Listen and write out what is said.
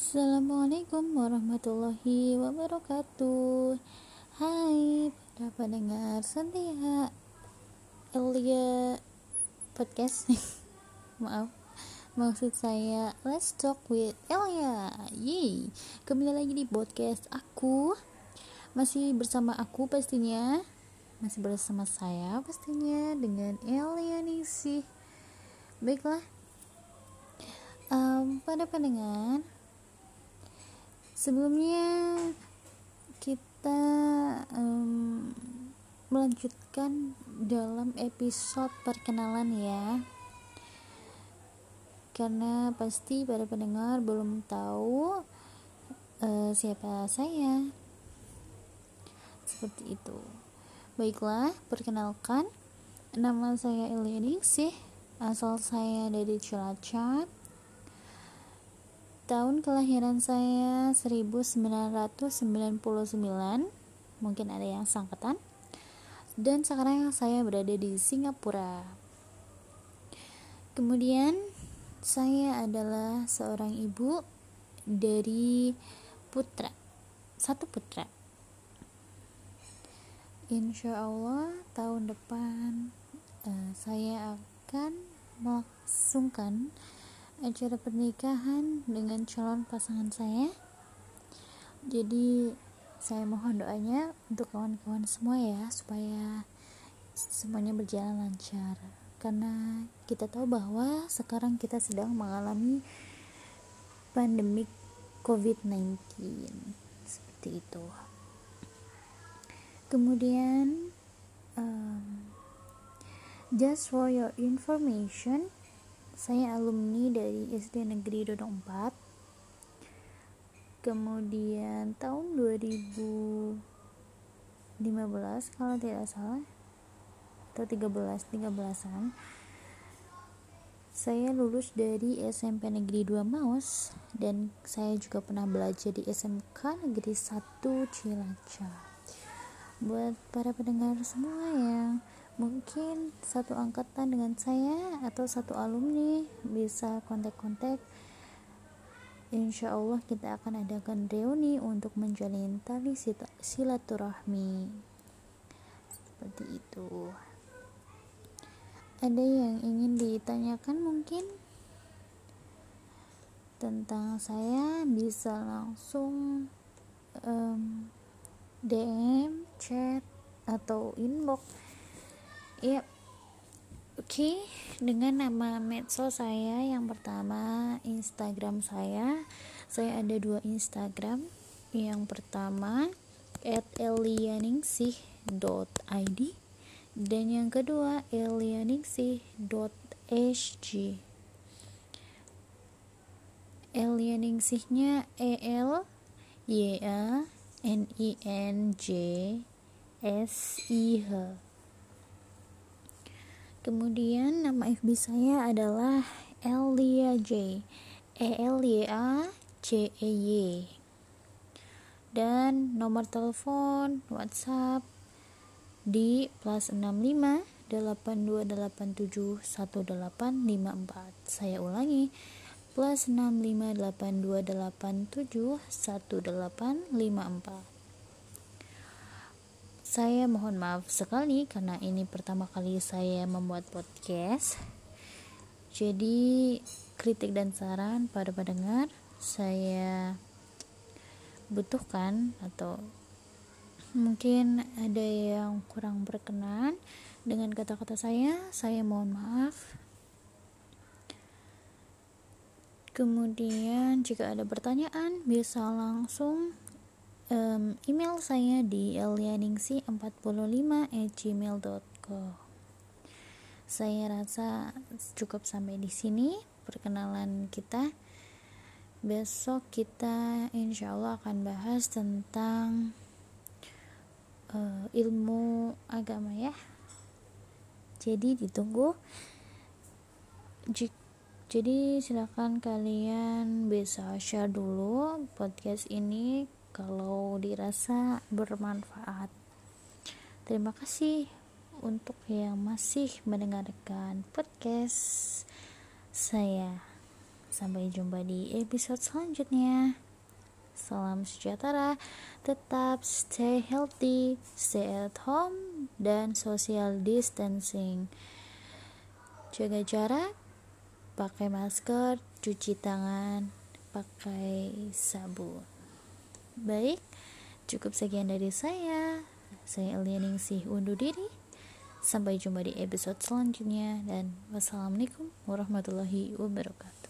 Assalamualaikum warahmatullahi wabarakatuh. Hai para pendengar setia Elia Podcast. Maaf Maksud saya Let's talk with Elia. Yeay Kembali lagi di podcast aku. Masih bersama aku pastinya Masih bersama saya pastinya Dengan Elia Ningsih Baiklah um, pada pendengar sebelumnya kita um, melanjutkan dalam episode perkenalan ya. Karena pasti para pendengar belum tahu uh, siapa saya. Seperti itu. Baiklah perkenalkan. Nama saya Elianing sih. Asal saya dari Cilacap tahun kelahiran saya 1999 mungkin ada yang sangkatan. Dan sekarang saya berada di Singapura. Kemudian saya adalah seorang ibu dari putra satu putra. Insya Allah tahun depan uh, saya akan melangsungkan acara pernikahan dengan calon pasangan saya. Jadi saya mohon doanya untuk kawan-kawan semua ya supaya semuanya berjalan lancar. Karena kita tahu bahwa sekarang kita sedang mengalami pandemik COVID-19 seperti itu. Kemudian um, just for your information saya alumni dari SD Negeri Dodong 4 kemudian tahun 2015 kalau tidak salah atau 13 13an saya lulus dari SMP Negeri 2 Maus dan saya juga pernah belajar di SMK Negeri 1 Cilacap. Buat para pendengar semua yang mungkin satu angkatan dengan saya atau satu alumni bisa kontak-kontak. Insya Allah kita akan adakan reuni untuk menjalin tali silaturahmi. Seperti itu. Ada yang ingin ditanyakan mungkin? Tentang saya bisa langsung um, DM, chat, atau inbox ya oke okay. dengan nama medsos saya yang pertama Instagram saya. Saya ada dua Instagram. Yang pertama elianingsih.id dan yang kedua elianingsih.sg Elianingsihnya E L Y A N I N J S I H Kemudian nama FB saya adalah Elia J. E L Y A C E Y. Dan nomor telepon WhatsApp di plus 65 8287 1854. Saya ulangi plus 65 8287 1854 saya mohon maaf sekali karena ini pertama kali saya membuat podcast. Jadi kritik dan saran pada pendengar saya butuhkan atau mungkin ada yang kurang berkenan dengan kata-kata saya, saya mohon maaf. Kemudian jika ada pertanyaan bisa langsung um, email saya di elianingsi45@gmail.com. Saya rasa cukup sampai di sini perkenalan kita. Besok kita insya Allah akan bahas tentang uh, ilmu agama ya. Jadi ditunggu. Jadi silakan kalian bisa share dulu podcast ini kalau dirasa bermanfaat. Terima kasih untuk yang masih mendengarkan podcast saya. Sampai jumpa di episode selanjutnya. Salam sejahtera, tetap stay healthy, stay at home, dan social distancing. Jaga jarak, pakai masker, cuci tangan, pakai sabun. Baik, cukup sekian dari saya. Saya Elia Ningsih undur diri. Sampai jumpa di episode selanjutnya dan wassalamualaikum warahmatullahi wabarakatuh.